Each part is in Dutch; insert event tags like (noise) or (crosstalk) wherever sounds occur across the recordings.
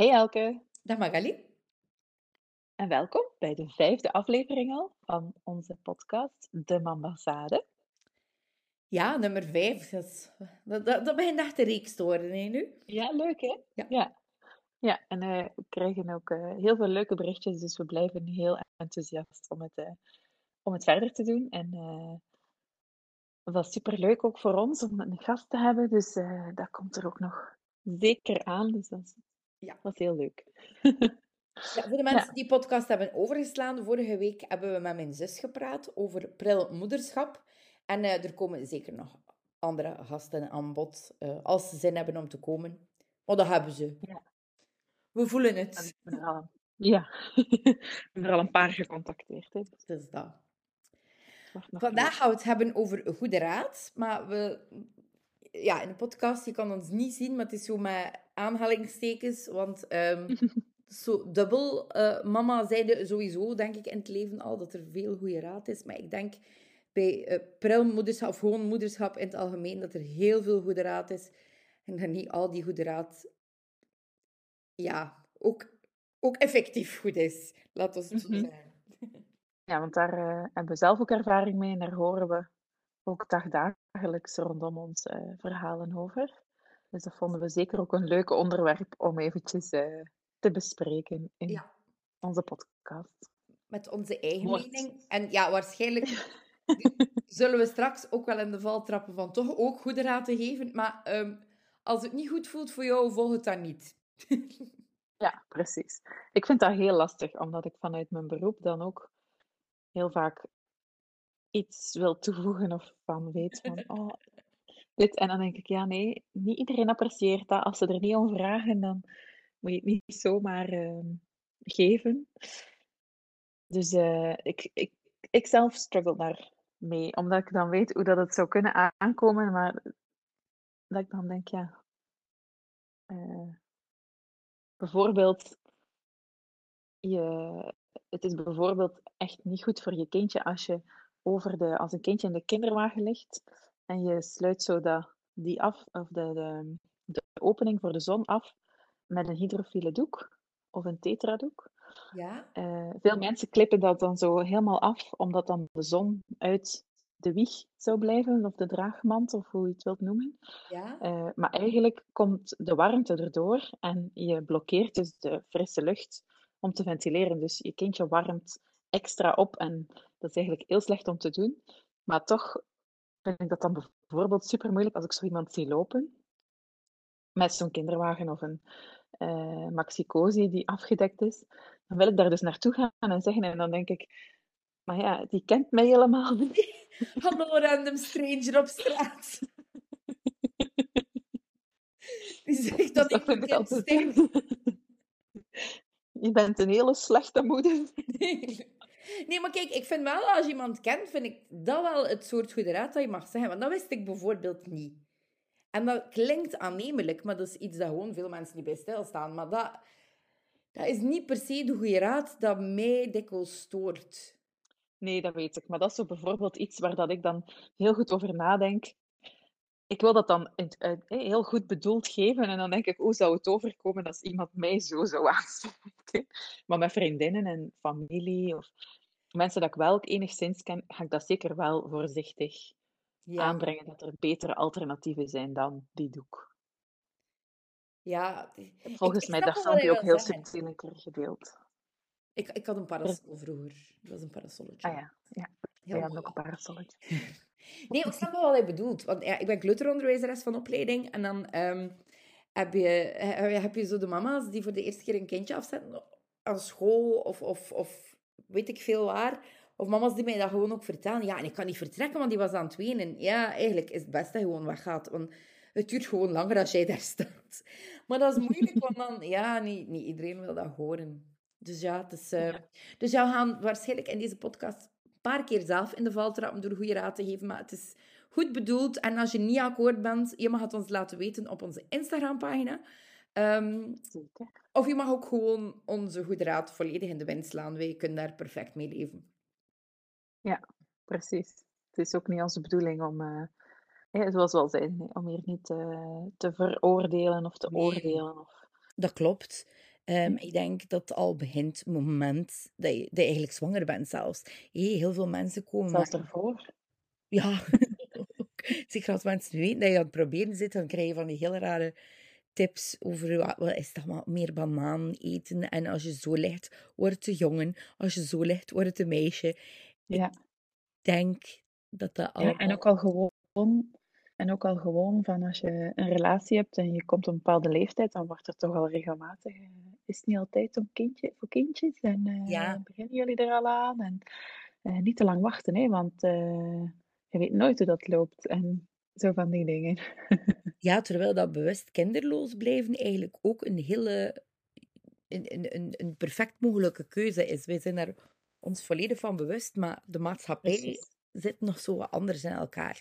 Hey Elke Dag Magali. en welkom bij de vijfde aflevering al van onze podcast De Mambassade. Ja, nummer vijf. Dat, is- dat, dat, dat begint echt een reeks te worden, hè, nu. Ja, leuk hè? Ja. Ja, ja en eh, we krijgen ook eh, heel veel leuke berichtjes, dus we blijven heel enthousiast om het, eh, om het verder te doen. En eh, het was super leuk ook voor ons om een gast te hebben, dus eh, dat komt er ook nog zeker aan. Dus dat is- Ja. was heel leuk. (laughs) Ja, voor de mensen die podcast hebben overgeslaan, vorige week hebben we met mijn zus gepraat over pril moederschap. En eh, er komen zeker nog andere gasten aan bod, eh, als ze zin hebben om te komen. Maar dat hebben ze. Ja. We voelen En het. een- Ja, (laughs) we hebben er al een paar gecontacteerd. Hè. dus dat. Vandaag gaan we het hebben over goede raad. Maar we, ja, in de podcast, je kan ons niet zien, maar het is zo met aanhalingstekens. Want ehm, (laughs) zo dubbel. eh, mama zeide sowieso, denk ik, in het leven al dat er veel goede raad is. Maar ik denk bij pruilmoederschap of gewoon moederschap in het algemeen dat er heel veel goede raad is. En dat niet al die goede raad ja, ook, ook effectief goed is. Laat ons het zo Mhm. zeggen. (laughs) Ja, want daar eh, hebben we zelf ook ervaring mee en daar horen we ook dagdagelijks rondom ons verhalen over. Dus dat vonden we zeker ook een leuk onderwerp om eventjes eh, te bespreken in Ja. onze podcast. met onze eigen Wordt. mening. En ja, waarschijnlijk (laughs) zullen we straks ook wel in de val trappen van toch ook goede raad te geven. Maar ehm, als het niet goed voelt voor jou, volg het dan niet. (laughs) Ja, precies. Ik vind dat heel lastig, omdat ik vanuit mijn beroep dan ook heel vaak iets wil toevoegen of van weet van, (laughs) oh, dit. En dan denk ik, ja, nee, niet iedereen apprecieert dat. Als ze er niet om vragen, dan moet je het niet zomaar ehm, geven. Dus eh, ik, ik, ik zelf struggle daar mee, omdat ik dan weet hoe dat het zou kunnen aankomen, maar dat ik dan denk, ja, eh, bijvoorbeeld, je, het is bijvoorbeeld echt niet goed voor je kindje als je over de, als een kindje in de kinderwagen ligt en je sluit zo dat, die af, of de, de, de opening voor de zon af met een hydrofiele doek of een tetradoek. Ja? Eh, veel mensen klippen dat dan zo helemaal af, omdat dan de zon uit de wieg zou blijven, of de draagmand, of hoe je het wilt noemen. Ja? Eh, maar eigenlijk komt de warmte erdoor en je blokkeert dus de frisse lucht om te ventileren. Dus je kindje warmt extra op en dat is eigenlijk heel slecht om te doen. Maar toch vind ik dat dan bijvoorbeeld super moeilijk als ik zo iemand zie lopen met zo'n kinderwagen of een eh maxi-cosi die afgedekt is. Dan wil ik daar dus naartoe gaan en zeggen en dan denk ik, maar ja, die kent mij helemaal niet. (laughs) Hallo random stranger op straat. (laughs) Die zegt dat Dus ik vind een ik kind. (laughs) Je bent een hele slechte moeder. Nee, maar kijk, ik vind wel, als je iemand kent, vind ik dat wel het soort goede raad dat je mag zeggen. Want dat wist ik bijvoorbeeld niet. En dat klinkt aannemelijk, maar dat is iets dat gewoon veel mensen niet bij stilstaan. Maar dat, dat is niet per se de goede raad dat mij dikwijls stoort. Nee, dat weet ik. Maar dat is zo bijvoorbeeld iets waar dat ik dan heel goed over nadenk. Ik wil dat dan heel goed bedoeld geven. En dan denk ik, hoe zou het overkomen als iemand mij zo zou aanspreken? Maar met vriendinnen en familie of mensen dat ik wel enigszins ken, ga ik dat zeker wel voorzichtig Ja, aanbrengen dat er betere alternatieven zijn dan die doek. ja. Volgens ik mij dat filmpje je ook heel subtiel een keer gedeeld. Ik, ik had een parasol vroeger. Dat was een parasolletje. Ah ja, ja. Heel mooi. ook een parasolletje. (laughs) Nee, ik snap wel wat hij bedoelt. Want ja, ik ben kleuteronderwijzeres van opleiding. En dan ehm, heb, je, he- heb je zo de mama's die voor de eerste keer een kindje afzetten aan school of, of, of weet ik veel waar. Of mama's die mij dat gewoon ook vertellen. Ja, en ik kan niet vertrekken, want die was aan het wenen. Ja, eigenlijk is het best dat je gewoon weggaat. Want het duurt gewoon langer als jij daar (laughs) staat. Maar dat is moeilijk, want dan... (laughs) Ja, niet, niet iedereen wil dat horen. Dus ja, het is... eh, Dus we gaan waarschijnlijk in deze podcast een paar keer zelf in de val trappen door goede raad te geven. Maar het is goed bedoeld. En als je niet akkoord bent, je mag het ons laten weten op onze Instagram-pagina. Ehm, Zeker. of je mag ook gewoon onze goede raad volledig in de wind slaan. Wij kunnen daar perfect mee leven. Ja, precies. Het is ook niet onze bedoeling om, eh, hè, zoals we al zeiden, om hier niet eh, te veroordelen of te Nee. oordelen. Of... Dat klopt. Ehm, ik denk dat al begint het moment dat je, dat je eigenlijk zwanger bent zelfs. Heel veel mensen komen... Zelfs ervoor. Ja, (laughs) zeker als mensen weten dat je aan het proberen zit, dan krijg je van die hele rare tips over wat, is dat maar meer banaan eten. En als je zo ligt, wordt het een jongen. Als je zo ligt, wordt het een meisje. Ja. Ik denk dat dat Ja, en ook al gewoon, en ook al gewoon van als je een relatie hebt en je komt op een bepaalde leeftijd, dan wordt er toch al regelmatig, eh, is het niet altijd om kindje, voor kindjes en Ja. beginnen jullie er al aan en eh, niet te lang wachten, hè, want je weet nooit hoe dat loopt en zo van die dingen. (laughs) Ja, terwijl dat bewust kinderloos blijven eigenlijk ook een hele... Een, een, een, perfect mogelijke keuze is. Wij zijn daar ons volledig van bewust, maar de maatschappij Precies. zit nog zo wat anders in elkaar.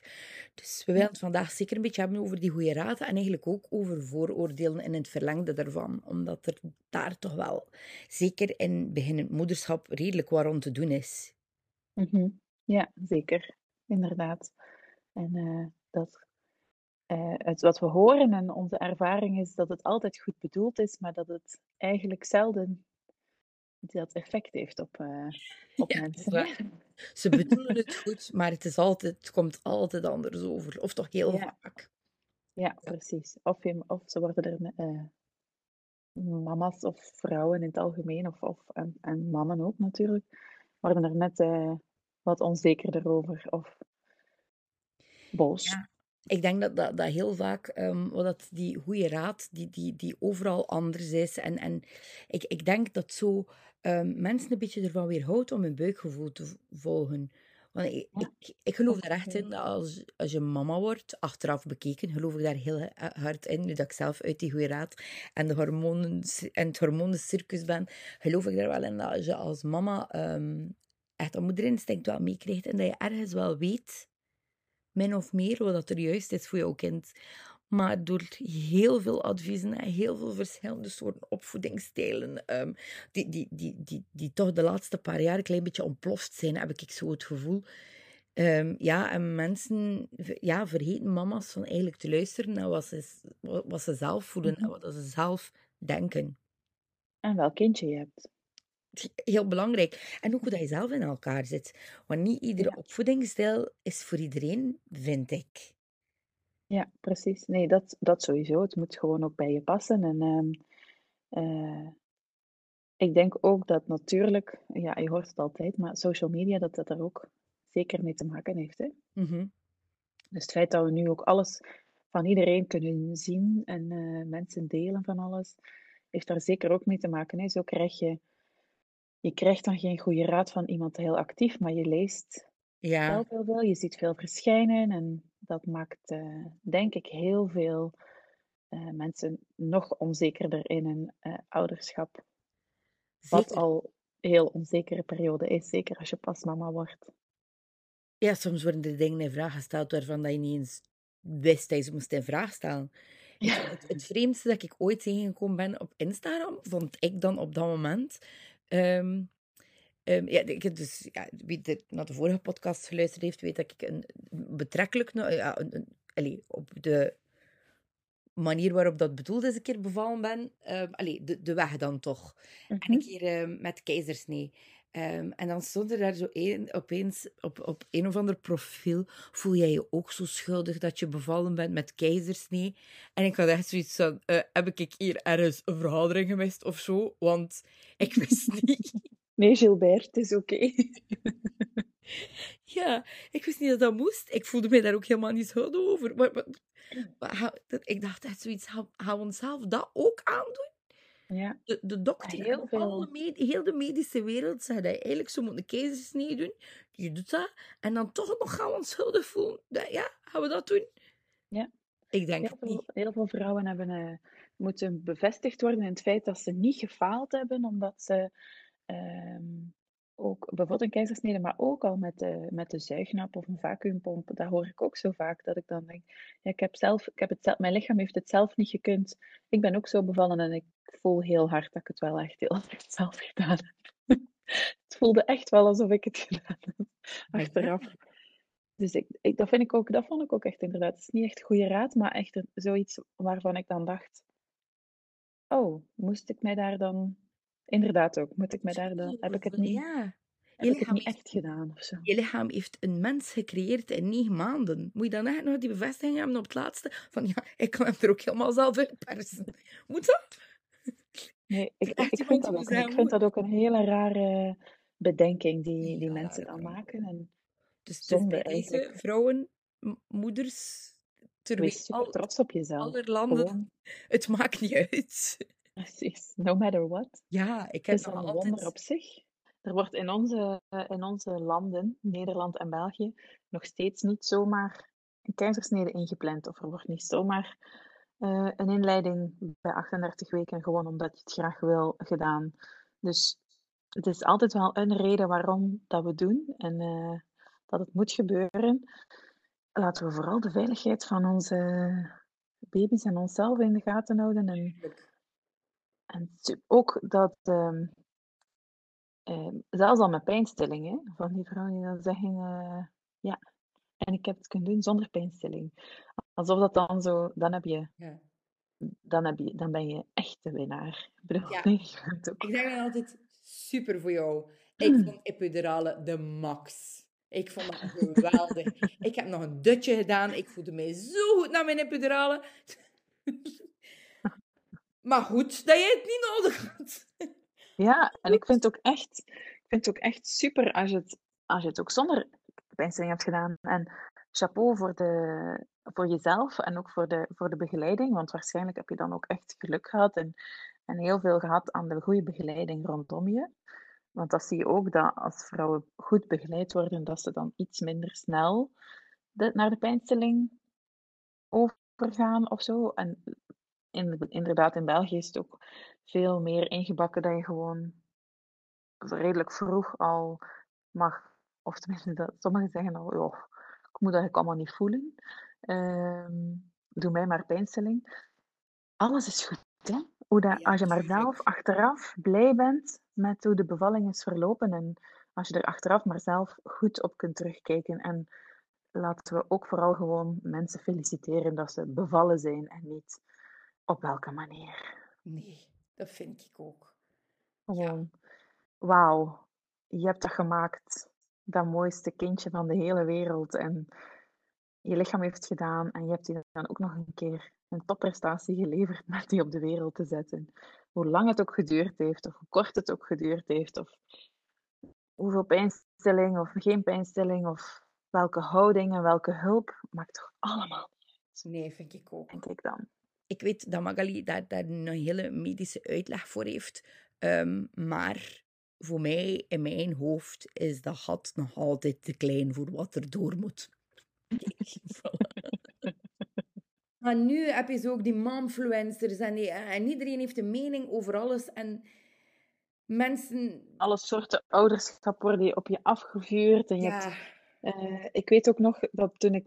Dus we willen het vandaag zeker een beetje hebben over die goede raad en eigenlijk ook over vooroordelen in het verlengde daarvan. Omdat er daar toch wel, zeker in beginnend moederschap, redelijk wat rond te doen is. Mhm. Ja, zeker. Inderdaad. En eh, dat, eh, uit wat we horen en onze ervaring is dat het altijd goed bedoeld is, maar dat het eigenlijk zelden dat effect heeft op, eh, op Ja, mensen. Ze bedoelen het goed, maar het, is altijd, het komt altijd anders over. Of toch heel Ja. vaak. Ja, precies. Of, je, of ze worden er eh, mama's of vrouwen in het algemeen, of, of en, en mannen ook natuurlijk, worden er net wat onzekerder over of boos. Ja. Ik denk dat dat, dat heel vaak, wat dat die goede raad, die, die, die overal anders is. En, en ik, ik denk dat zo ehm, mensen een beetje ervan weerhoudt om hun buikgevoel te volgen. Want ik, Ja, ik, ik geloof daar echt in dat als, als je mama wordt, achteraf bekeken, geloof ik daar heel eh, hard in. Nu dat ik zelf uit die goede raad en, de hormonen, en het hormonencircus ben, geloof ik daar wel in dat als je als mama ehm, echt dat moederinstinct wel meekrijgt en dat je ergens wel weet min of meer wat er juist is voor jouw kind. Maar door heel veel adviezen en heel veel verschillende soorten opvoedingsstijlen, ehm, die, die, die, die, die toch de laatste paar jaar een klein beetje ontploft zijn, heb ik zo het gevoel. Ehm, ja, en mensen ja, vergeten mama's van eigenlijk te luisteren naar wat ze, wat wat ze zelf voelen en mhm. wat ze zelf denken. En welk kindje je hebt. Heel belangrijk. En ook hoe dat je zelf in elkaar zit. Want niet iedere Ja, opvoedingsstijl is voor iedereen, vind ik. ja, precies. Nee, dat, dat sowieso. Het moet gewoon ook bij je passen. En ehm, eh, ik denk ook dat natuurlijk, ja, je hoort het altijd, maar social media, dat dat er ook zeker mee te maken heeft. Hè? Mhm. Dus het feit dat we nu ook alles van iedereen kunnen zien en eh, mensen delen van alles, heeft daar zeker ook mee te maken. Hè? Zo krijg je, je krijgt dan geen goede raad van iemand heel actief, maar je leest Ja, heel veel, je ziet veel verschijnen en dat maakt, eh, denk ik, heel veel eh, mensen nog onzekerder in hun eh, ouderschap. Wat al een heel onzekere periode is, zeker als je pas mama wordt. Ja, soms worden er dingen in vraag gesteld waarvan dat je niet eens wist dat je ze moest in vraag stellen. Ja. het, het vreemdste dat ik ooit tegengekomen ben op Instagram, vond ik dan op dat moment. Ehm, ehm, ja, ik heb dus, ja, wie de, naar de vorige podcast geluisterd heeft, weet dat ik een betrekkelijk, nou, ja, een, op de manier waarop dat bedoeld is, een keer bevallen ben. allee, de, de weg dan toch. En een Mhm. keer ehm, met keizersnee. Ehm, en dan stond er daar zo een, opeens op, op een of ander profiel. Voel jij je ook zo schuldig dat je bevallen bent met keizersnee? En ik had echt zoiets van: eh, heb ik hier ergens een vergadering gemist of zo? Want ik (laughs) wist niet. Nee, Gilbert, het is oké. (laughs) Ja, ik wist niet dat dat moest. Ik voelde mij daar ook helemaal niet schuldig over. Maar, maar, ik dacht echt zoiets: gaan we onszelf dat ook aandoen? Ja, de, de dokter heel alle med- heel de medische wereld zegt dat je eigenlijk zo moet een keizersnee doen. Je doet dat. En dan toch nog gaan we ons schuldig voelen. Dat- Ja, gaan we dat doen? Ja. Ik denk Heel veel, niet. heel veel vrouwen hebben, eh, moeten bevestigd worden in het feit dat ze niet gefaald hebben, omdat ze ehm, ook bijvoorbeeld een keizersnede, maar ook al met de, met de zuignap of een vacuümpomp, dat hoor ik ook zo vaak, dat ik dan denk, ja, ik heb zelf, ik heb het zelf, mijn lichaam heeft het zelf niet gekund. Ik ben ook zo bevallen en ik voel heel hard dat ik het wel echt heel hard zelf gedaan heb. (laughs) Het voelde echt wel alsof ik het (laughs) gedaan heb, achteraf. ja, Dus ik, ik, dat, vind ik ook, dat vond ik ook echt inderdaad. Het is niet echt goede raad, maar echt zoiets waarvan ik dan dacht, Oh, moest ik mij daar dan... Inderdaad ook, moet ik mij daar dan... Heb ik het niet, Ja. heb Je ik het niet heeft, echt gedaan of zo? je lichaam heeft een mens gecreëerd in negen maanden. Moet je dan echt nog die bevestiging hebben op het laatste? Van ja, ik kan hem er ook helemaal zelf uitpersen. Moet dat? Nee, (laughs) ik, Echt ik, iemand vind dat ook, zeggen, ik vind dat ook een hele rare bedenking die, die Ja, mensen dan maken. En Dus, dus bij deze vrouwen, moeders, ter Wees wereld, super al, trots op jezelf. aller landen, Gewoon, (laughs) het maakt niet uit. (laughs) precies. No matter what. Ja, ik Het heb is nog een altijd... wonder op zich. Er wordt in onze, in onze landen, Nederland en België, nog steeds niet zomaar een keizersnede ingepland. Of er wordt niet zomaar eh, een inleiding bij 38 weken, gewoon omdat je het graag wil, gedaan. Dus het is altijd wel een reden waarom dat we doen en eh, dat het moet gebeuren. Laten we vooral de veiligheid van onze baby's en onszelf in de gaten houden. En. En ook dat, ehm, ehm, zelfs al met pijnstilling, hè, van die vrouwen die dan zeggen, eh, ja, en ik heb het kunnen doen zonder pijnstilling. Alsof dat dan zo, dan heb je, Ja. dan heb je, dan ben je echt de winnaar. Ik bedoel, Ja. (laughs) dan altijd, super voor jou. Ik vond epidurale de max. Ik vond dat geweldig. ik heb nog een dutje gedaan. Ik voelde mij zo goed na mijn epidurale. Maar goed dat jij het niet nodig had. (laughs) Ja, en ik vind het ook echt, ik vind het ook echt super als je het, als je het ook zonder pijnstilling hebt gedaan. En chapeau voor, de, voor jezelf en ook voor de, voor de begeleiding, want waarschijnlijk heb je dan ook echt geluk gehad en, en heel veel gehad aan de goede begeleiding rondom je. Want dat zie je ook, dat als vrouwen goed begeleid worden, dat ze dan iets minder snel naar de pijnstilling overgaan of zo. En in, inderdaad, in België is het ook veel meer ingebakken dat je gewoon redelijk vroeg al mag, of tenminste, dat, sommigen zeggen al, joh, ik moet dat eigenlijk allemaal niet voelen. Ehm, doe mij maar pijnstilling. Alles is goed, hè? Hoe dat, als je maar zelf achteraf blij bent met hoe de bevalling is verlopen en als je er achteraf maar zelf goed op kunt terugkijken. En laten we ook vooral gewoon mensen feliciteren dat ze bevallen zijn en niet op welke manier. Nee, dat vind ik ook. Gewoon, wauw, je hebt dat gemaakt, dat mooiste kindje van de hele wereld. En je lichaam heeft het gedaan en je hebt die dan ook nog een keer een topprestatie geleverd met die op de wereld te zetten. Hoe lang het ook geduurd heeft, of hoe kort het ook geduurd heeft, of hoeveel pijnstilling of geen pijnstilling, of welke houding en welke hulp, maakt toch allemaal niet Nee, vind ik ook. denk ik dan. Ik weet dat Magali daar, daar een hele medische uitleg voor heeft. Ehm, maar voor mij, in mijn hoofd, is dat gat nog altijd te klein voor wat er door moet. (laughs) (laughs) Maar nu heb je zo ook die momfluencers en, die, en iedereen heeft een mening over alles. En mensen... Alle soorten ouderschap worden op je afgevuurd. En je hebt Ja, Eh, ik weet ook nog dat toen, ik,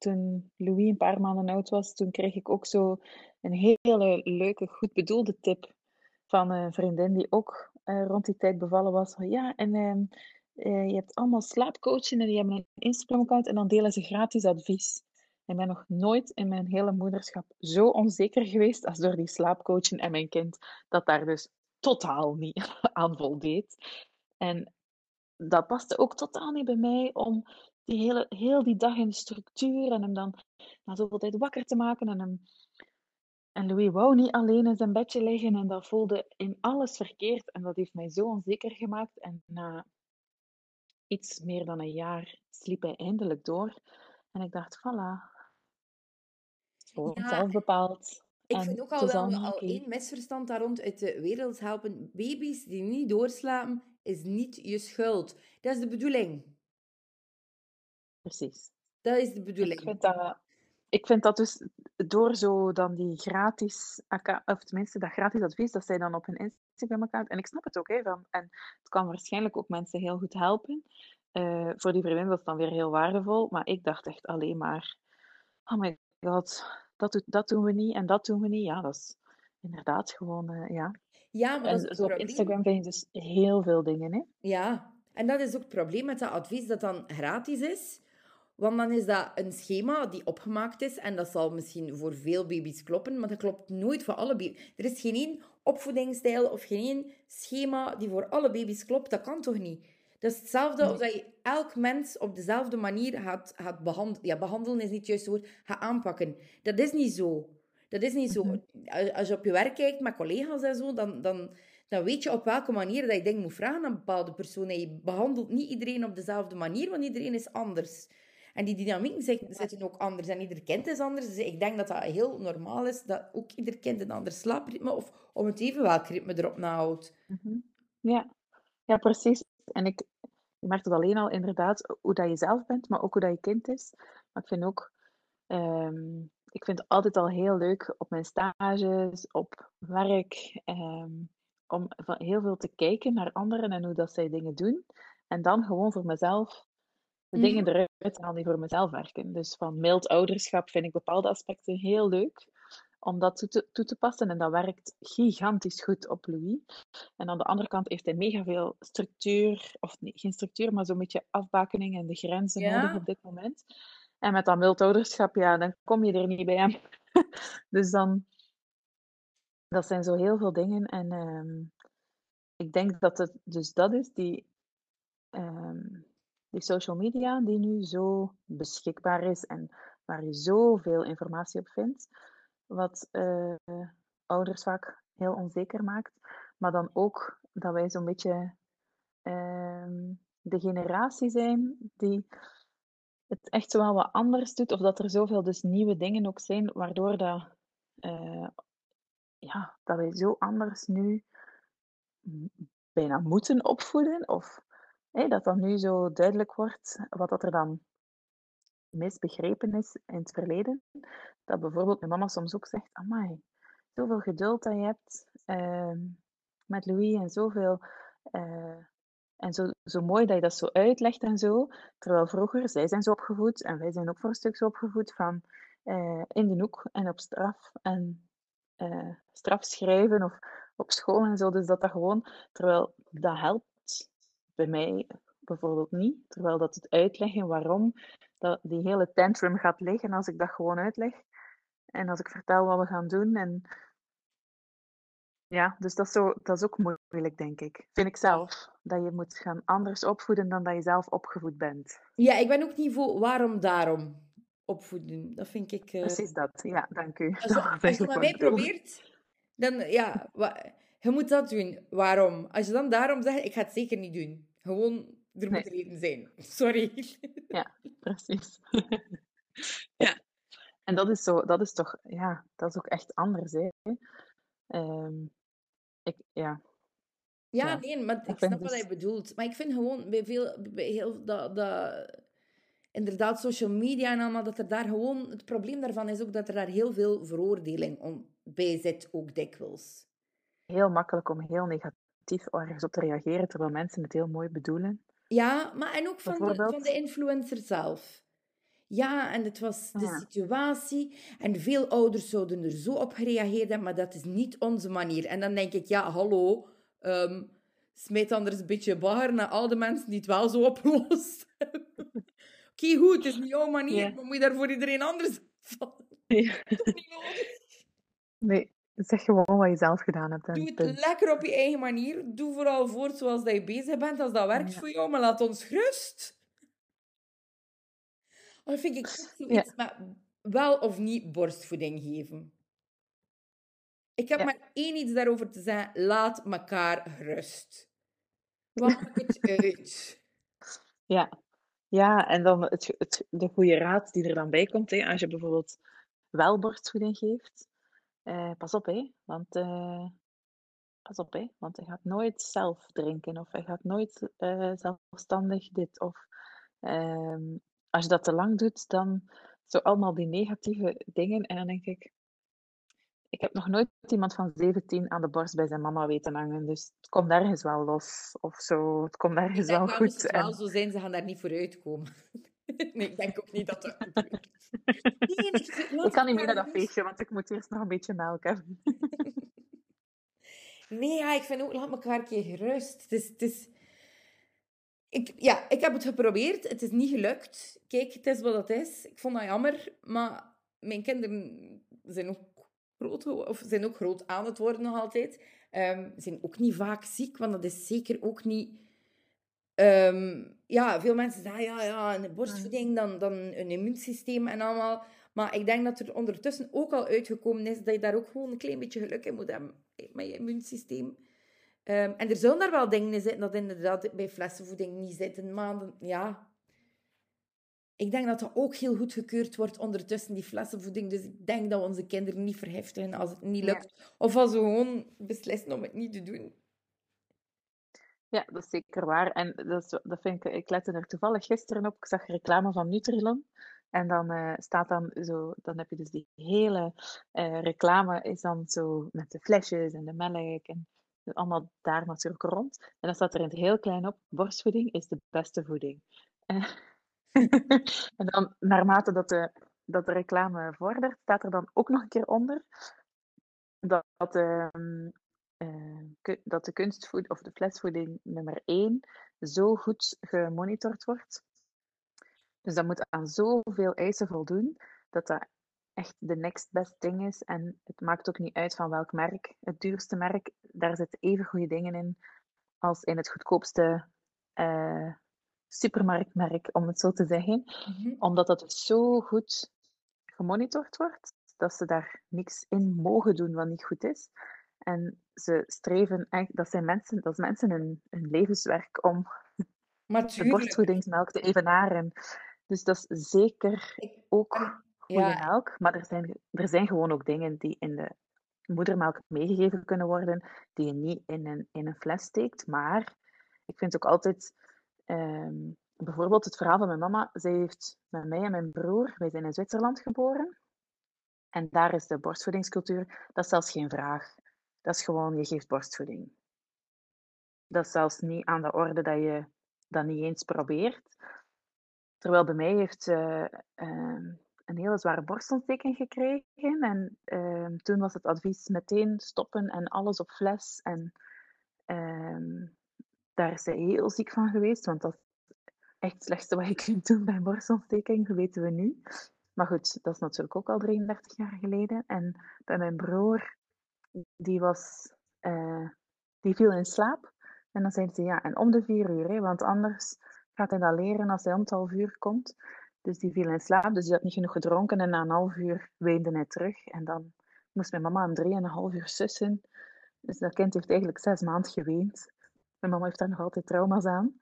toen Louis een paar maanden oud was, toen kreeg ik ook zo een hele leuke, goed bedoelde tip van een vriendin die ook eh, rond die tijd bevallen was. Ja, en ehm, eh, je hebt allemaal slaapcoachen en die hebben een Instagram-account en dan delen ze gratis advies. Ik ben nog nooit in mijn hele moederschap zo onzeker geweest als door die slaapcoachen en mijn kind, dat daar dus totaal niet (laughs) aan voldeed. En dat paste ook totaal niet bij mij om die hele, heel die dag in structuur en hem dan na zoveel tijd wakker te maken. En, hem... en Louis wou niet alleen in zijn bedje liggen en dat voelde in alles verkeerd. En dat heeft mij zo onzeker gemaakt. En na iets meer dan een jaar sliep hij eindelijk door. En ik dacht, voilà. Gewoon Ja, zelf bepaald. ik vind ook al wel al één misverstand daar rond uit de wereld helpen. Baby's die niet doorslapen, is niet je schuld. Dat is de bedoeling. Precies. Dat is de Ik bedoeling. vind dat, ik vind dat dus door zo dan die gratis, of tenminste dat gratis advies, dat zij dan op hun Instagram-account, en ik snap het ook, hè, van, en het kan waarschijnlijk ook mensen heel goed helpen. Eh, voor die vriendin was het dan weer heel waardevol, maar ik dacht echt alleen maar, oh my god, dat, doet, dat doen we niet en dat doen we niet. Ja, dat is inderdaad gewoon, eh, ja. Ja, maar En zo op. Instagram vind je dus heel veel dingen, hè. Ja, en dat is ook het probleem met dat advies dat dan gratis is. Want dan is dat een schema die opgemaakt is. En dat zal misschien voor veel baby's kloppen. Maar dat klopt nooit voor alle baby's. Er is geen één opvoedingsstijl of geen één schema die voor alle baby's klopt. Dat kan toch niet? Dat is hetzelfde als dat je elk mens op dezelfde manier gaat, gaat behandelen. Ja, behandelen is niet het juiste woord. Gaat aanpakken. Dat is niet zo. Dat is niet zo. Mhm. Als je op je werk kijkt met collega's en zo, dan, dan, dan weet je op welke manier dat je dingen moet vragen aan bepaalde personen. Je behandelt niet iedereen op dezelfde manier, want iedereen is anders. En die dynamieken zitten ook anders. En ieder kind is anders. Dus ik denk dat dat heel normaal is, dat ook ieder kind een ander slaapritme of om het even welk ritme erop nahoudt. Mhm. Ja. ja, precies. En ik je merkt het alleen al inderdaad hoe dat je zelf bent, maar ook hoe dat je kind is. Maar ik vind ook, ehm, ik vind het altijd al heel leuk op mijn stages, op werk, ehm, om heel veel te kijken naar anderen en hoe dat zij dingen doen. En dan gewoon voor mezelf de Mhm. dingen eruit te halen die voor mezelf werken. Dus van mild ouderschap vind ik bepaalde aspecten heel leuk om dat toe te, toe te passen. En dat werkt gigantisch goed op Louis. En aan de andere kant heeft hij mega veel structuur, of nee, geen structuur, maar zo'n beetje afbakening en de grenzen Ja. nodig op dit moment. En met dat mild ouderschap, ja, dan kom je er niet bij hem. (laughs) dus dan, dat zijn zo heel veel dingen. En ehm, ik denk dat het dus dat is, die, ehm, die social media, die nu zo beschikbaar is en waar je zoveel informatie op vindt, wat eh, ouders vaak heel onzeker maakt. Maar dan ook dat wij zo'n beetje ehm, de generatie zijn die het echt zo wel wat anders doet, of dat er zoveel dus nieuwe dingen ook zijn, waardoor dat, eh, ja, dat wij zo anders nu bijna moeten opvoeden, of hè, dat dat nu zo duidelijk wordt wat dat er dan misbegrepen is in het verleden. Dat bijvoorbeeld mijn mama soms ook zegt, amai, zoveel geduld dat je hebt ehm, met Louis en zoveel... eh, en zo, zo mooi dat je dat zo uitlegt en zo. Terwijl vroeger, zij zijn zo opgevoed en wij zijn ook voor een stuk zo opgevoed van eh, in de hoek en op straf en eh, straf schrijven of op school en zo. Dus dat dat gewoon, terwijl dat helpt bij mij bijvoorbeeld niet. Terwijl dat het uitleggen waarom dat die hele tantrum gaat liggen als ik dat gewoon uitleg. En als ik vertel wat we gaan doen. En ja, dus dat is, zo, dat is ook moeilijk, denk ik. Vind ik zelf. Dat je moet gaan anders opvoeden dan dat je zelf opgevoed bent. Ja, ik ben ook niet voor waarom daarom opvoeden. Dat vind ik... eh, Precies dat. Ja, dank u. Als, Dat je- als je mij probeert, dan ja, je moet dat doen. Waarom? Als je dan daarom zegt, ik ga het zeker niet doen. Gewoon, er moet Nee. reden zijn. (laughs) Sorry. Ja, precies. (laughs) ja. En dat is, zo, dat is toch, ja, dat is ook echt anders. Hè. Ehm, ik, ja, Ja, Ja, nee, maar ik snap wat dus- je bedoelt. Maar ik vind gewoon bij veel, bij heel dat, dat, inderdaad, social media en allemaal, dat er daar gewoon, het probleem daarvan is ook dat er daar heel veel veroordeling om, bij zit, ook dikwijls. heel makkelijk om heel negatief ergens op te reageren, terwijl mensen het heel mooi bedoelen. Ja, maar en ook van de, van de influencer zelf. Ja, en het was de Ja. situatie. En veel ouders zouden er zo op gereageerd hebben, maar dat is niet onze manier. En dan denk ik, ja, hallo, ehm smijt anders een beetje bagger naar al de mensen die het wel zo oplossen. (laughs) Oké, goed, het is niet jouw manier, Ja. maar moet je daar voor iedereen anders? Ja. (laughs) Is niet nodig. Nee, zeg gewoon wat je zelf gedaan hebt. Doe het punt. lekker op je eigen manier. Doe vooral voort zoals dat je bezig bent, als dat werkt Ja. voor jou, maar laat ons gerust. Maar dat vind ik zoiets met wel of niet borstvoeding geven. Ik heb Ja. maar één iets daarover te zeggen. Laat elkaar gerust. Wat maakt het (laughs) uit? Ja. ja, en dan het, het, de goede raad die er dan bij komt, hè, als je bijvoorbeeld wel borstvoeding geeft, eh, pas op, hè, want eh, pas op, hè, want hij gaat nooit zelf drinken of hij gaat nooit eh, zelfstandig dit. Of ehm, als je dat te lang doet, dan zo allemaal die negatieve dingen. En dan denk ik, ik heb nog nooit iemand van 17 aan de borst bij zijn mama weten hangen, dus het komt ergens wel los of zo. Het komt ergens wel moest goed. het wel En, zo zijn, ze gaan daar niet voor uitkomen. (laughs) Nee, ik denk ook niet dat dat gebeurt. (laughs) Nee, ik, kan niet mee naar dat feestje, want ik moet eerst nog een beetje melk hebben. (laughs) Nee, ja, ik vind ook, laat elkaar een keer gerust. Het is, het is... Ik, ja, ik heb het geprobeerd. Het is niet gelukt. Kijk, het is wat het is. Ik vond dat jammer. Maar mijn kinderen zijn ook groot, of zijn ook groot aan het worden nog altijd. Um, zijn ook niet vaak ziek, want dat is zeker ook niet... Ehm, ja, veel mensen zeggen, ja, ja, een borstvoeding, dan, dan een immuunsysteem en allemaal. Maar ik denk dat er ondertussen ook al uitgekomen is dat je daar ook gewoon een klein beetje geluk in moet hebben met je immuunsysteem. Um, en er zullen daar wel dingen in zitten dat inderdaad bij flessenvoeding niet zitten. Maar ja, ik denk dat dat ook heel goed gekeurd wordt ondertussen, die flessenvoeding. Dus ik denk dat we onze kinderen niet verheftigen als het niet lukt. Of als we gewoon beslissen om het niet te doen. Ja, dat is zeker waar. En dat, dat vind ik, ik lette er toevallig gisteren op. Ik zag reclame van Nutrilon. En dan uh, staat dan zo, dan heb je dus die hele uh, reclame is dan zo met de flesjes en de melk en allemaal daar natuurlijk rond. En dan staat er in het heel klein op, borstvoeding is de beste voeding. (laughs) en dan naarmate dat de, dat de reclame vordert, staat er dan ook nog een keer onder dat, dat, uh, uh, dat de kunstvoeding of de flesvoeding nummer 1 zo goed gemonitord wordt. Dus dat moet aan zoveel eisen voldoen dat dat echt de next best ding is. En het maakt ook niet uit van welk merk. Het duurste merk, daar zitten even goede dingen in als in het goedkoopste uh, supermarktmerk, om het zo te zeggen. Mhm. Omdat dat dus zo goed gemonitord wordt, dat ze daar niks in mogen doen wat niet goed is. En ze streven echt, dat zijn mensen, dat is mensen hun, hun levenswerk om de borstvoedingsmelk te evenaren. Dus dat is zeker ook goede ja. melk. Maar er zijn, er zijn gewoon ook dingen die in de moedermelk meegegeven kunnen worden, die je niet in een, in een fles steekt. Maar ik vind ook altijd, um, bijvoorbeeld het verhaal van mijn mama. Zij heeft met mij en mijn broer, wij zijn in Zwitserland geboren. En daar is de borstvoedingscultuur, dat is zelfs geen vraag. Dat is gewoon, je geeft borstvoeding. Dat is zelfs niet aan de orde dat je dat niet eens probeert. Terwijl bij mij heeft ze uh, een hele zware borstontsteking gekregen. En uh, toen was het advies meteen stoppen en alles op fles. En uh, daar is ze heel ziek van geweest, want dat is echt het slechtste wat je kunt doen bij borstontsteking, weten we nu. Maar goed, dat is natuurlijk ook al 33 jaar geleden. En bij mijn broer, die, was, uh, die viel in slaap. En dan zeiden ze, ja, en om de vier uur, hè, want anders gaat hij dat leren als hij om het half uur komt. Dus die viel in slaap, dus hij had niet genoeg gedronken. En na een half uur weende hij terug. En dan moest mijn mama een drieënhalf uur sussen. Dus dat kind heeft eigenlijk zes maanden geweend. Mijn mama heeft daar nog altijd trauma's aan.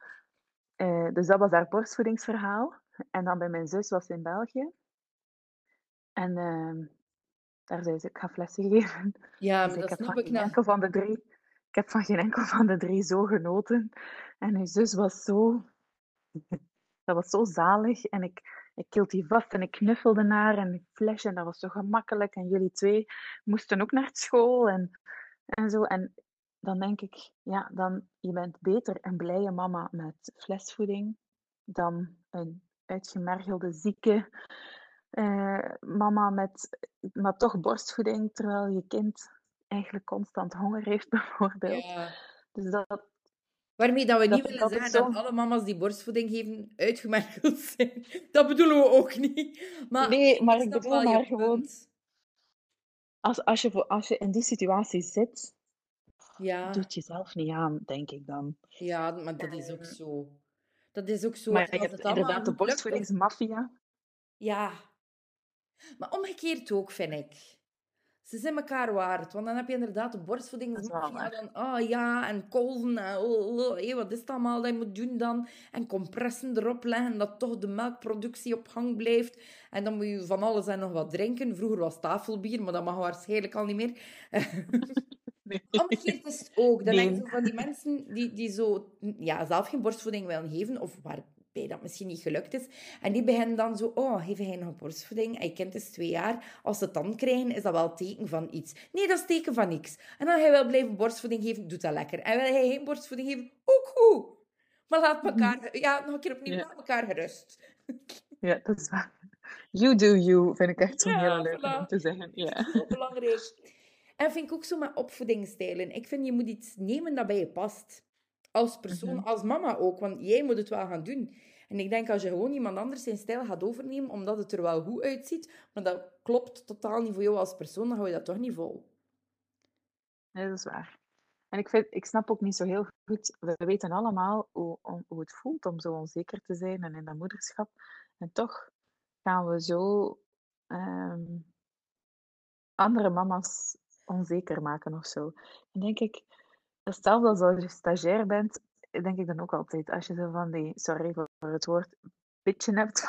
Uh, dus dat was haar borstvoedingsverhaal. En dan bij mijn zus was in België. En uh, daar zei ze, ik ga flessen geven. (laughs) Ja, dus maar dus dat ik snap ik enkel van de drie. Ik heb van geen enkel van de drie zo genoten. En mijn zus was zo (laughs) dat was zo zalig. En ik, ik hield die vast en ik knuffelde naar en ik flesje. En dat was zo gemakkelijk. En jullie twee moesten ook naar school en, en zo. En dan denk ik, ja, dan, je bent beter een blije mama met flesvoeding dan een uitgemergelde, zieke eh, mama met maar toch borstvoeding, terwijl je kind eigenlijk constant honger heeft, (laughs) bijvoorbeeld. Ja. Dus dat, Waarmee dat we niet willen zeggen dat alle mama's die borstvoeding geven uitgemergeld zijn. (laughs) Dat bedoelen we ook niet. Maar nee, maar ik bedoel maar gewoon... Als, als, je, als je in die situatie zit, ja. doet jezelf niet aan, denk ik dan. Ja, maar dat is ook zo. Dat is ook zo. Maar je hebt inderdaad de borstvoedingsmafia. Ja. Maar omgekeerd ook, vind ik ze zijn elkaar waard. Want dan heb je inderdaad de borstvoeding. Ja, dan, oh ja, en kolven. En, oh, oh, hey, wat is het allemaal dat je moet doen dan? En compressen erop leggen, dat toch de melkproductie op gang blijft. En dan moet je van alles en nog wat drinken. Vroeger was tafelbier, maar dat mag waarschijnlijk al niet meer. Nee. (laughs) (laughs) Omgekeerd is het ook. Dan nee. denk je van die mensen die, die zo ja, zelf geen borstvoeding willen geven, of waar dat misschien niet gelukt is. En die beginnen dan zo, oh, heeft hij nog borstvoeding? Hij kent is twee jaar. Als ze het dan krijgen, is dat wel teken van iets. Nee, dat is teken van niks. En dan hij wil blijven borstvoeding geven, doet dat lekker. En wil hij geen borstvoeding geven, ook goed. Maar laat elkaar, ja, nog een keer opnieuw, ja. laat elkaar gerust. Ja, dat is waar. You do you, vind ik echt zo'n ja, heel leuk om te zeggen. Ja. (laughs) Heel belangrijk. En vind ik ook zo met opvoedingsstijlen. Ik vind, je moet iets nemen dat bij je past. Als persoon, Mhm. als mama ook. Want jij moet het wel gaan doen. En ik denk als je gewoon iemand anders zijn stijl gaat overnemen, omdat het er wel goed uitziet, maar dat klopt totaal niet voor jou als persoon, dan hou je dat toch niet vol. Nee, dat is waar. En ik, vind, ik snap ook niet zo heel goed. We weten allemaal hoe, hoe het voelt om zo onzeker te zijn en in dat moederschap. En toch gaan we zo ehm, andere mama's onzeker maken of zo. En denk ik, hetzelfde als als je stagiair bent, denk ik dan ook altijd. Als je zo van die, sorry voor het woord, bitchen hebt (laughs)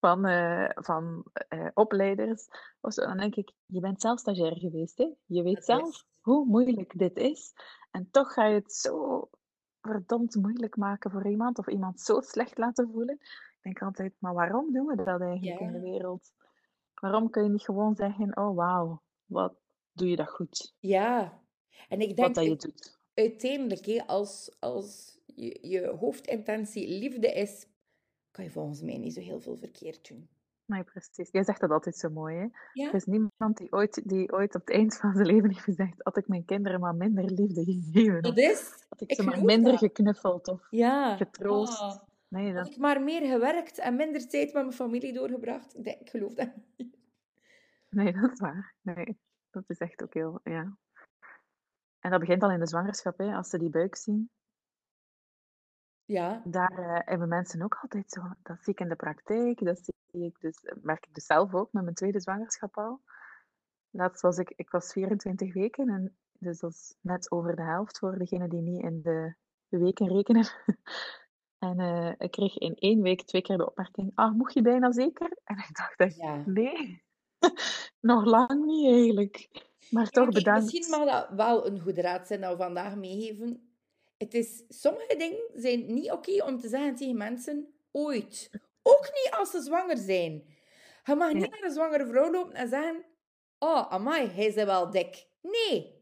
van, van, eh, van eh, opleiders, of zo, dan denk ik, je bent zelf stagiair geweest, hè? Je weet Dat zelf is. hoe moeilijk dit is. En toch ga je het zo verdomd moeilijk maken voor iemand, of iemand zo slecht laten voelen. Ik denk altijd, maar waarom doen we dat eigenlijk in de wereld? Waarom kun je niet gewoon zeggen, oh wauw, wat doe je dat goed, Ja. En ik wat denk dat je doet. Uiteindelijk, hè, als, als je, je hoofdintentie liefde is, kan je volgens mij niet zo heel veel verkeerd doen. Nee, precies. Jij zegt dat altijd zo mooi, hè? Ja? Er is niemand die ooit, die ooit op het eind van zijn leven heeft gezegd, had ik mijn kinderen maar minder liefde gegeven, Dat is. had ik Ik ze maar minder dat. geknuffeld, of Ja. getroost. Ah. Nee, Had dat, ik maar meer gewerkt en minder tijd met mijn familie doorgebracht. Ik geloof dat niet. nee, dat is waar. Nee, dat is echt ook heel, ja. En dat begint al in de zwangerschap, hè? Als ze die buik zien. Ja. Daar eh, hebben mensen ook altijd zo, dat zie ik in de praktijk, dat zie ik dus, merk ik dus zelf ook met mijn tweede zwangerschap al. Laatst was ik, ik was 24 weken, en dus dat is net over de helft voor degenen die niet in de, de weken rekenen. (laughs) En eh, ik kreeg in één week twee keer de opmerking, ah, mocht je bijna zeker? En ik dacht echt, Ja. nee, (laughs) nog lang niet eigenlijk. Maar toch bedankt. misschien mag dat wel een goede raad zijn dat we vandaag meegeven. Het is, sommige dingen zijn niet oké om te zeggen tegen mensen ooit. Ook niet als ze zwanger zijn. Je mag niet Ja. naar een zwangere vrouw lopen en zeggen: Oh, amai, hij is wel dik. Nee.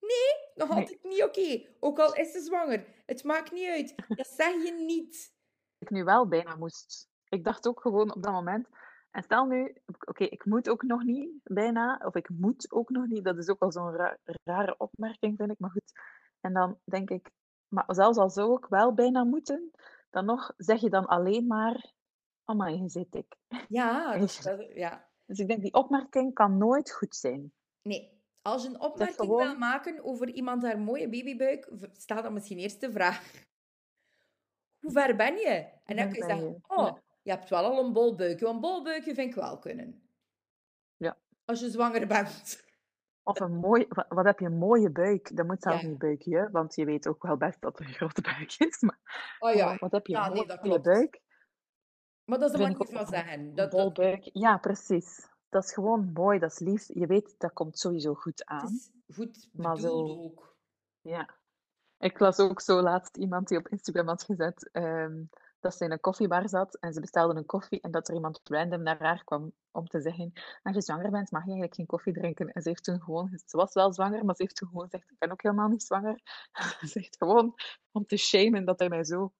Nee, nog Nee. altijd niet oké. Ook al is ze zwanger. Het maakt niet uit. (laughs) Dat zeg je niet. ik nu wel bijna moest. Ik dacht ook gewoon op dat moment. En stel nu, oké, ik moet ook nog niet bijna, of ik moet ook nog niet. Dat is ook al zo'n ra- rare opmerking, vind ik. Maar goed. En dan denk ik, maar zelfs al zou ik wel bijna moeten, dan nog zeg je dan alleen maar, amai, je zit ik. Ja, (laughs) dat, dat- ja. Dus ik denk, die opmerking kan nooit goed zijn. Nee, als je een opmerking gewoon- wil maken over iemand haar mooie babybuik, stel dan misschien eerst de vraag: Hoe ver ben je? En dan kun je zeggen? Oh. Je hebt wel al een bol buikje. Want een bol buikje vind ik wel kunnen. Ja. Als je zwanger bent. Of een mooi, wa- wat heb je een mooie buik? Dat moet zelfs Ja. niet buikje, hè, want je weet ook wel best dat er een grote buik is. (laughs) Maar Oh ja, wat heb je ja, een mooie buik? Maar dat is manier ook van zeggen. Dat. Ja, precies. Dat is gewoon mooi, dat is lief. Je weet, dat komt sowieso goed het aan. is goed Maar zo- ook. Ja. Ik las ook zo laatst iemand die op Instagram had gezet ehm, dat ze in een koffiebar zat en ze bestelde een koffie en dat er iemand random naar haar kwam om te zeggen, als je zwanger bent, mag je eigenlijk geen koffie drinken. En ze heeft toen gewoon, ze was wel zwanger, maar ze heeft toen gewoon gezegd, ik ben ook helemaal niet zwanger. (laughs) Ze zegt gewoon om te shamen dat hij mij zo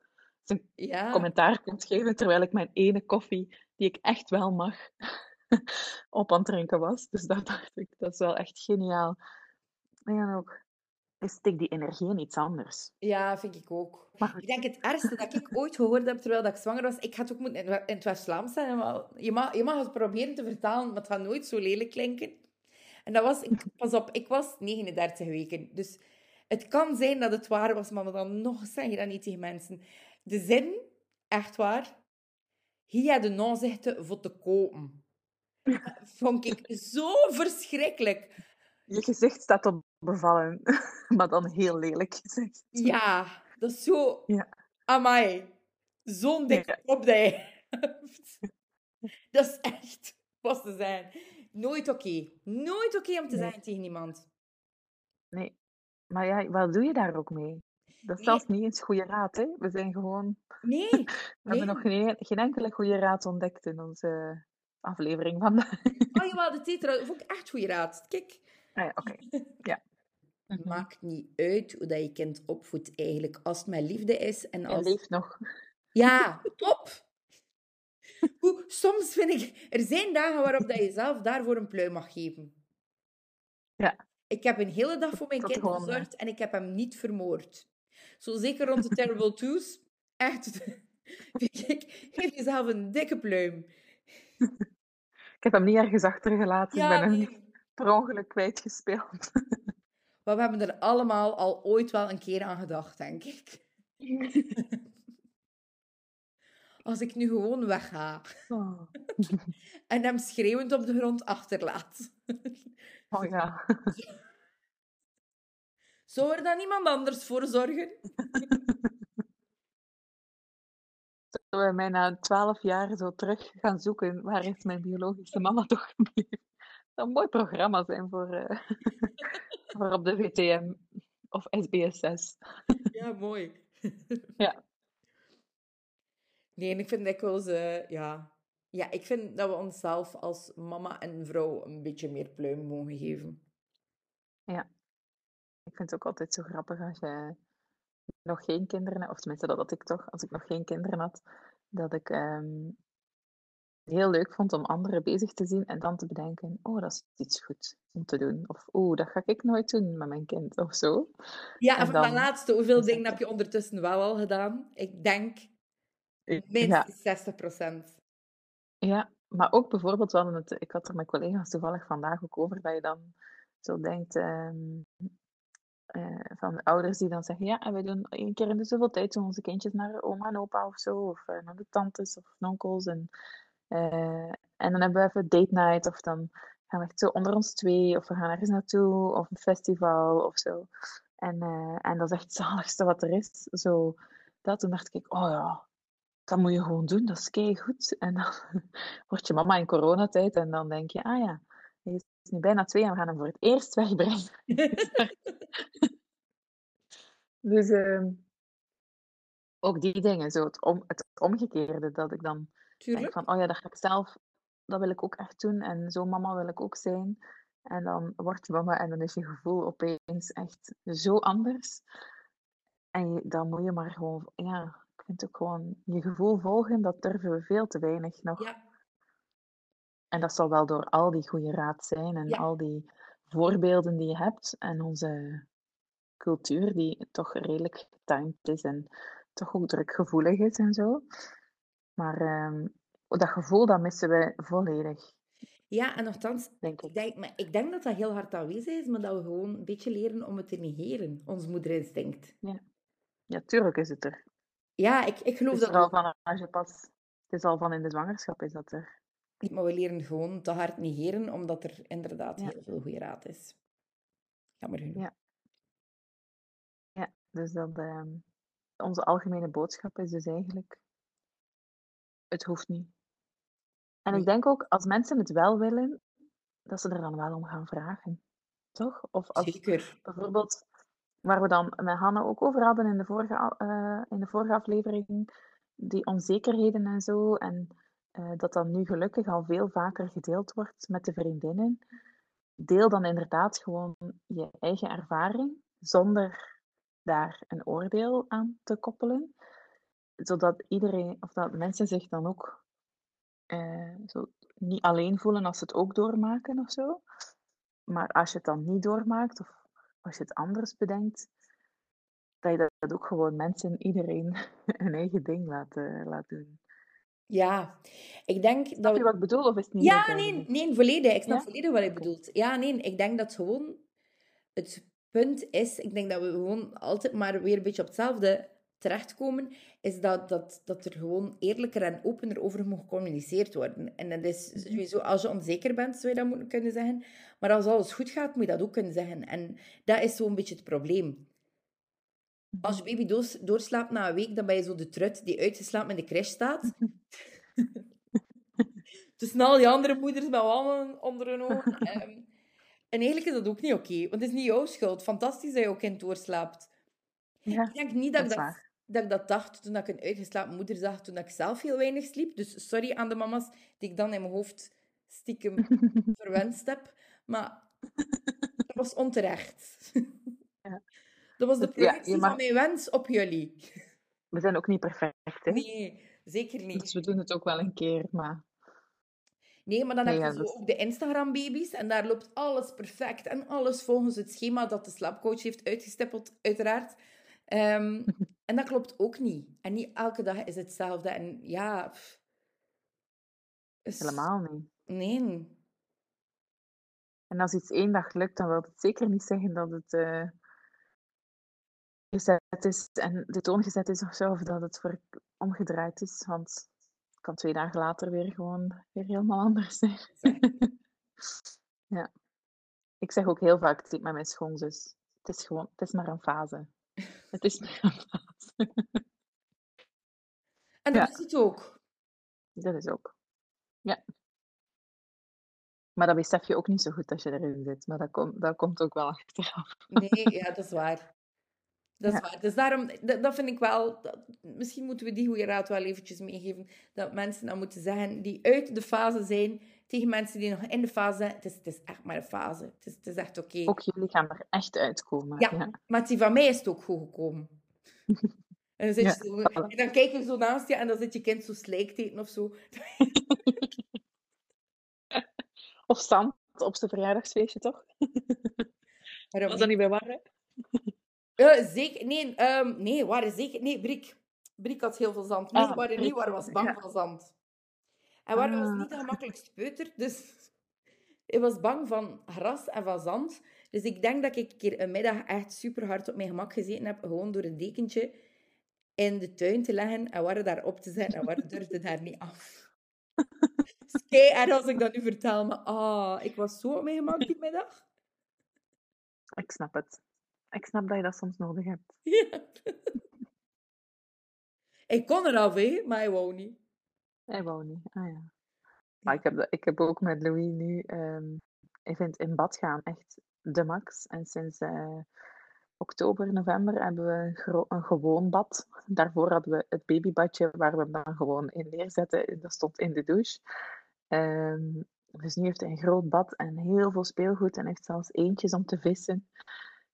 zijn Ja, commentaar komt geven, terwijl ik mijn ene koffie, die ik echt wel mag, (laughs) op aan het drinken was. Dus dat dacht ik, dat is wel echt geniaal. En ook, steek die energie in iets anders. ja, vind ik ook. Maar Ik denk het ergste dat ik ooit gehoord heb terwijl dat ik zwanger was, ik ga het ook moeten in in het West-Vlaams maar je mag, je mag het proberen te vertalen, maar het gaat nooit zo lelijk klinken. En dat was, ik, pas op, ik was 39 weken. Dus het kan zijn dat het waar was, maar dan nog zeg je dat niet tegen mensen. De zin, echt waar, hier de nazichten voor te kopen. (laughs) Dat vond ik zo verschrikkelijk. je gezicht staat op bevallen, (laughs) maar dan heel lelijk gezegd. Ja, dat is zo... Ja. Amai, zo'n dikke Ja. kop dat je hebt. Dat is echt wat te zijn. Nooit oké. Nooit oké om te Nee. zeggen tegen iemand. Nee, maar ja, wat doe je daar ook mee? Dat is Nee. zelfs niet eens goede raad, hè? We zijn gewoon... Nee, (laughs) We nee. hebben nog geen, geen enkele goede raad ontdekt in onze aflevering vandaag. Oh, jawel, de tetra, dat vond ik echt goede raad. Kijk, Ah ja, oké. Ja. Het maakt niet uit hoe dat je kind opvoedt eigenlijk. Als het met liefde is en als... leeft nog. Ja, top. Hoe, soms vind ik... Er zijn dagen waarop dat je zelf daarvoor een pluim mag geven. Ja. Ik heb een hele dag voor mijn kind gezorgd en ik heb hem niet vermoord. Zo zeker rond de Terrible Twos. Echt. (laughs) Kijk, geef jezelf een dikke pluim. (laughs) Ik heb hem niet ergens achtergelaten. Ja, ik ben hem nee. per ongeluk kwijtgespeeld. (laughs) Maar we hebben er allemaal al ooit wel een keer aan gedacht, denk ik. (laughs) Als ik nu gewoon wegga Oh, en hem schreeuwend op de grond achterlaat. oh ja. (laughs) Zou er dan iemand anders voor zorgen? (laughs) Zullen we mij na twaalf jaar zo terug gaan zoeken. Waar is mijn biologische mama toch gebleven? Zou een mooi programma zijn voor, eh, (laughs) voor op de VTM of SBS6. Ja, mooi. Ja. Nee, en ik vind dikwijls, eh ja... Ja, ik vind dat we onszelf als mama en vrouw een beetje meer pluim mogen geven. Ik vind het ook altijd zo grappig als je nog geen kinderen hebt, of tenminste dat had ik toch, als ik nog geen kinderen had, dat ik ehm, heel leuk vond om anderen bezig te zien en dan te bedenken, oh, dat is iets goed om te doen. Of, oeh, dat ga ik nooit doen met mijn kind, of zo. Ja, en En van dan- laatste, hoeveel dingen heb je ondertussen wel al gedaan? Ik denk Ja, minstens 60 procent. ja, maar ook bijvoorbeeld, we hadden het, ik had er met collega's toevallig vandaag ook over, dat je dan zo denkt, ehm, eh, van de ouders die dan zeggen, ja, en we doen één keer in de zoveel tijd doen onze kindjes naar oma en opa of zo, of eh, naar de tantes of onkels. En, eh, en dan hebben we even date night, of dan gaan we echt zo onder ons twee, of we gaan ergens naartoe, of een festival of zo. En, eh, en dat is echt het (laughs) zaligste wat er is. Zo, dat, toen dacht ik, oh ja, dat moet je gewoon doen, dat is goed. (laughs) En dan word je mama in coronatijd en dan denk je, ah ja, hij is nu bijna twee en we gaan hem voor het eerst wegbrengen. (laughs) Dus ehm, ook die dingen, zo het, om, het omgekeerde, dat ik dan denk Tuurlijk. van, oh ja, dat ga ik zelf, dat wil ik ook echt doen en zo mama wil ik ook zijn. En dan word je mama en dan is je gevoel opeens echt zo anders. En je, dan moet je maar gewoon, ja, ik vind ook gewoon je gevoel volgen, dat durven we veel te weinig nog. Ja, En dat zal wel door al die goede raad zijn en Ja. al die voorbeelden die je hebt en onze cultuur die toch redelijk getimed is en toch ook drukgevoelig is en zo. Maar ehm, dat gevoel, dat missen we volledig, ja en nogthans, denk ik denk, maar ik denk dat dat heel hard aanwezig is, maar dat we gewoon een beetje leren om het te negeren, ons moederinstinct. Ja, tuurlijk is het er. Ja, ik, ik Het geloof is dat er al van als je pas... Het is al van in de zwangerschap is dat er. maar we leren gewoon te hard negeren, omdat er inderdaad Ja. heel veel goede raad is. Jammer genoeg. Ja. Ja, dus dat... ehm, onze algemene boodschap is dus eigenlijk... Het hoeft niet. En Nee. ik denk ook, als mensen het wel willen, dat ze er dan wel om gaan vragen. Toch? Of als Zeker. bijvoorbeeld, waar we dan met Hanne ook over hadden in de vorige, eh, in de vorige aflevering, die onzekerheden en zo, en eh, dat dat nu gelukkig al veel vaker gedeeld wordt met de vriendinnen. Deel dan inderdaad gewoon je eigen ervaring, zonder daar een oordeel aan te koppelen, zodat iedereen, of dat mensen zich dan ook eh, zo niet alleen voelen als ze het ook doormaken of zo. Maar als je het dan niet doormaakt, of als je het anders bedenkt, dat je dat, ook gewoon mensen, iedereen, (laughs) een eigen ding laat, eh, laat doen. Ja, ik denk dat je wat ik bedoel, of is het niet Ja, nee, nee, volledig. Ik snap Ja? volledig wat je bedoelt. Ja, nee, ik denk dat gewoon het punt is, ik denk dat we gewoon altijd maar weer een beetje op hetzelfde terechtkomen, is dat, dat, dat er gewoon eerlijker en opener over mag gecommuniceerd worden. En dat is Mhm. sowieso, als je onzeker bent, zou je dat moeten kunnen zeggen. Maar als alles goed gaat, moet je dat ook kunnen zeggen. En dat is zo'n beetje het probleem. Als je baby doos- doorslaapt na een week, dan ben je zo de trut die uitgeslapen in de crash staat. (laughs) Tussen al die andere moeders met wallen onder hun ogen. (laughs) Ehm, en eigenlijk is dat ook niet oké, want het is niet jouw schuld. Fantastisch dat je ook kind doorslaapt. Ja, Ik denk niet dat dat ik. Dat ik dat dacht toen ik een uitgeslapen moeder zag, toen ik zelf heel weinig sliep. Dus sorry aan de mama's die ik dan in mijn hoofd stiekem (laughs) verwenst heb. Maar dat was onterecht. Ja. Dat was de Dus ja, projectie mag- van mijn wens op jullie. We zijn ook niet perfect, hè? Nee, zeker niet. Dus we doen het ook wel een keer, maar Nee, maar dan Nee, heb je ja, zo dat is- ook de Instagram-baby's en daar loopt alles perfect en alles volgens het schema dat de slaapcoach heeft uitgestippeld, uiteraard. Ehm, (laughs) en dat klopt ook niet. En niet elke dag is hetzelfde. En ja... pff, is- Helemaal niet. Nee. En als iets één dag lukt, dan wil het zeker niet zeggen dat het eh, gezet is en de toon gezet is of zo, of dat het voor omgedraaid is. Want het kan twee dagen later weer gewoon weer helemaal anders zijn. (laughs) ja. Ik zeg ook heel vaak tegen met mijn schoonzus, het is gewoon, het is maar een fase. Het is maar een fase. (laughs) En dat Ja. is het ook. Dat is ook. Ja. Maar dat besef je ook niet zo goed als je erin zit. Maar dat, komt dat komt ook wel (laughs) achteraf. Nee, ja, dat is waar. Dat is Ja. waar. Dus daarom, dat, dat vind ik wel... dat- misschien moeten we die goede raad wel eventjes meegeven. Dat mensen dan moeten zeggen, die uit de fase zijn, tegen mensen die nog in de fase zijn. Het is, het is echt maar een fase. Het is, het is echt oké. Ook jullie gaan er echt uitkomen. Ja. ja. Maar die van mij is het ook goed gekomen. (laughs) En dan, zit Ja, je zo, en dan kijk je zo naast je en dan zit je kind zo slijk te eten of zo. (laughs) Of zand op zijn verjaardagsfeestje, toch? (laughs) Waarom Was dat niet bij Warre? Eh, zeker. Nee, ehm, nee, waren zeker. Nee, Brik. Brik had heel veel zand. Nee, Ah, waren niet. Waar was bang Ja. van zand. En waar was Ah. niet de gemakkelijkste peuter. Dus (laughs) hij was bang van gras en van zand. Dus ik denk dat ik een keer een middag echt super hard op mijn gemak gezeten heb. Gewoon door een dekentje in de tuin te leggen en waren daar op te zetten. En waar durfde daar niet af. Kei erg als ik dat nu vertel. Maar ah, ik was zo op mijn gemak die middag. Ik snap het. Ik snap dat je dat soms nodig hebt. (laughs) Ja. Ik kon eraf, hè, maar hij wou niet. Hij wou niet. Ah ja. Maar ik heb, dat, ik heb ook met Louis nu... ehm ik vind in bad gaan echt de max. En sinds eh, oktober, november hebben we een, gewoon bad. Daarvoor hadden we het babybadje waar we hem dan gewoon in neerzetten. Dat stond in de douche. Ehm, dus nu heeft hij een groot bad en heel veel speelgoed. En heeft zelfs eentjes om te vissen.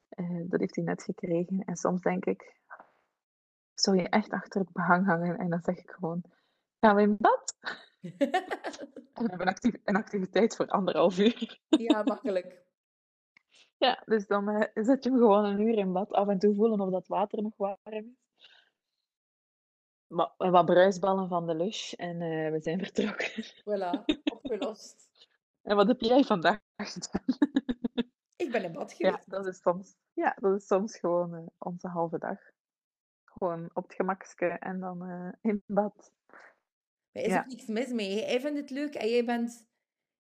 Eh, dat heeft hij net gekregen. En soms denk ik, zou je echt achter het behang hangen? En dan zeg ik gewoon, gaan we in bad? En (laughs) we hebben een, een activiteit voor anderhalf uur. ja, makkelijk. Ja, dus dan eh, zet je hem gewoon een uur in bad. Af en toe voelen of dat water nog warm is. Maar, wat bruisballen van de lush en eh, we zijn vertrokken. Voilà, opgelost. (laughs) En wat heb jij vandaag gedaan? (laughs) Ik ben in bad Ja, geweest. dat is soms, ja, dat is soms gewoon eh, onze halve dag. Gewoon op het gemakske en dan eh, in bad. Er is Ja. ook niks mis mee. Hij vindt het leuk en jij bent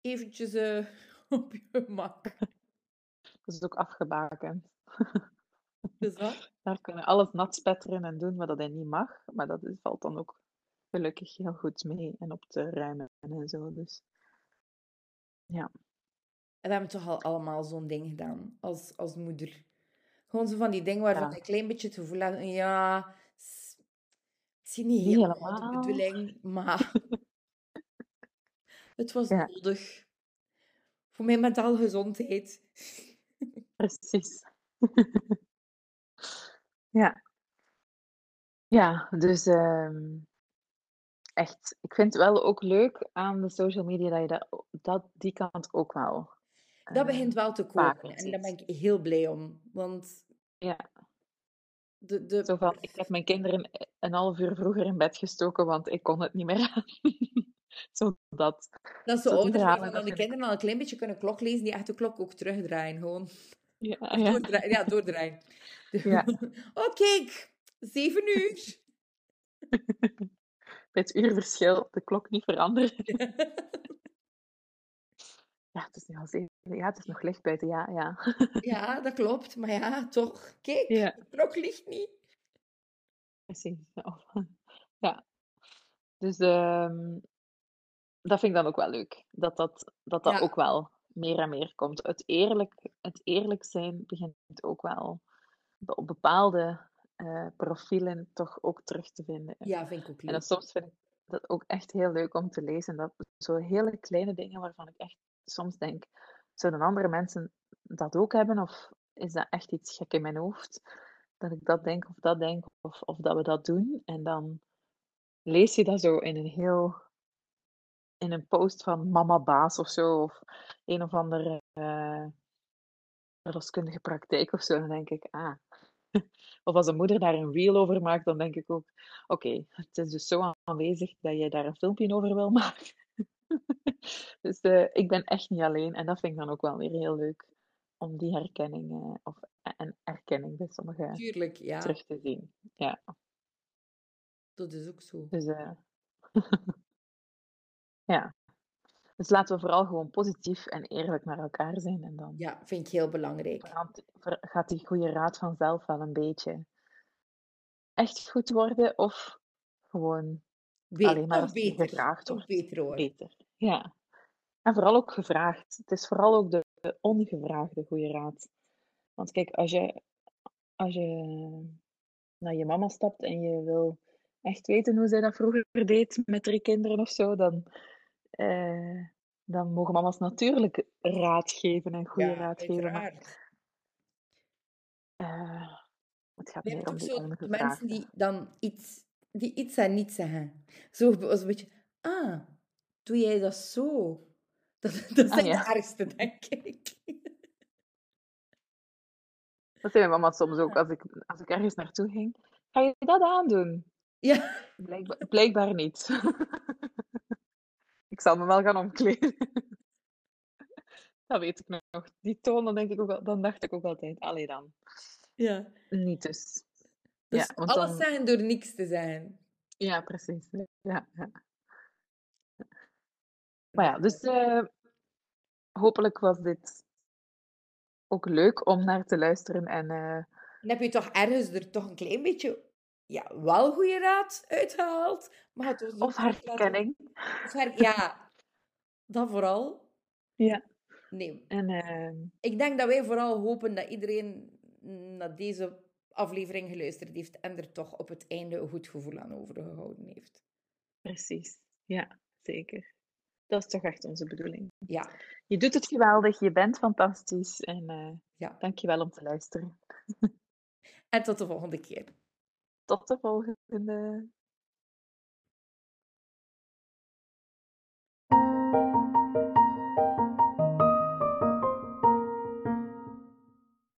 eventjes eh, (laughs) op je gemak. Dat is ook afgebakend. Dus? (laughs) Daar kunnen we alles nat spetteren en doen wat dat hij niet mag. Maar dat valt dan ook gelukkig heel goed mee en op te ruimen en zo. Dus En we hebben toch al allemaal zo'n ding gedaan als, als moeder. Gewoon zo van die dingen waarvan Ja. een klein beetje het gevoel hebt, ja, misschien niet helemaal de bedoeling, maar (laughs) het was Ja. nodig. Voor mijn mentale gezondheid. Precies. ja. Ja, dus ehm, echt, ik vind het wel ook leuk aan de social media dat je dat, dat die kant ook wel. Dat eh, begint wel te komen en daar ben ik heel blij om. Want Ja, de, de, zo van, ik heb mijn kinderen een half uur vroeger in bed gestoken, want ik kon het niet meer (laughs) aan. zo dat. Die ouders dan de kinderen al een klein beetje kunnen klok lezen, die echt de klok ook terugdraaien. Gewoon. Ja, (laughs) ja. Ja, doordraaien. Ja. (laughs) oh, kijk, zeven uur. (laughs) Bij het uurverschil de klok niet veranderen. Ja, het is nu al zeven. Ja, het is nog licht buiten. Ja, ja. ja, dat klopt. Maar ja, toch. Kijk, Ja. de klok ligt niet. Precies. Ja. Dus ehm, dat vind ik dan ook wel leuk. Dat dat, dat, dat Ja. ook wel meer en meer komt. Het eerlijk, het eerlijk zijn begint ook wel op bepaalde eh, profielen toch ook terug te vinden. Ja, vind ik ook En dan leuk. soms vind ik dat ook echt heel leuk om te lezen. Dat zo hele kleine dingen waarvan ik echt soms denk, zouden andere mensen dat ook hebben? Of is dat echt iets gek in mijn hoofd? Dat ik dat denk of dat denk, of, of dat we dat doen. En dan lees je dat zo in een heel... In een post van Mama Baas of zo, of een of andere eh verloskundige praktijk of zo. Dan denk ik, ah, (laughs) Of als een moeder daar een reel over maakt, dan denk ik ook: oké, het is dus zo aanwezig dat je daar een filmpje over wil maken. (laughs) Dus eh, ik ben echt niet alleen en dat vind ik dan ook wel weer heel leuk om die herkenning eh, of en erkenning bij sommigen Tuurlijk, ja. terug te zien. Ja, Dat is ook zo. dus (laughs) ja. Dus laten we vooral gewoon positief en eerlijk naar elkaar zijn en dan Ja, vind ik heel belangrijk. gaat die goede raad vanzelf wel een beetje echt goed worden of gewoon alleen maar beter. gevraagd Of wordt. beter hoor. Beter. Ja. En vooral ook gevraagd. Het is vooral ook de, de ongevraagde goede raad. Want kijk, als je, als je naar je mama stapt en je wil echt weten hoe zij dat vroeger deed met drie kinderen of zo, dan, eh, dan mogen mama's natuurlijk raad geven en goede Ja, raad geven. Maar eh, het gaat meer om zo mensen die dan iets, die iets en niet zeggen. Zo als een beetje, ah, doe jij dat zo? (laughs) Dat, dat Ah zijn ja, de ergste, denk ik. dat zei mijn mama soms ook als ik, als ik ergens naartoe ging. Ga je dat aandoen? Ja, Blijkbaar, blijkbaar niet. (laughs) Ik zal me wel gaan omkleden. (laughs) Dat weet ik nog. Die toon, dan, denk ik ook, al- dan dacht ik ook altijd, allee dan. ja. Niet dus. Dus Ja, want alles dan... zeggen door niks te zijn. Ja, precies. Ja, ja. Maar ja, dus eh, hopelijk was dit ook leuk om naar te luisteren. En eh, heb je toch ergens er toch een klein beetje, ja, wel goede raad uitgehaald. Maar het was of herkenning. of her- Ja, dat vooral. Ja. Nee, En eh, ik denk dat wij vooral hopen dat iedereen naar deze aflevering geluisterd heeft en er toch op het einde een goed gevoel aan overgehouden heeft. precies. Ja, zeker. Dat is toch echt onze bedoeling. Ja, Je doet het geweldig, je bent fantastisch. En eh ja. dank je wel om te luisteren. (laughs) En tot de volgende keer. Tot de volgende.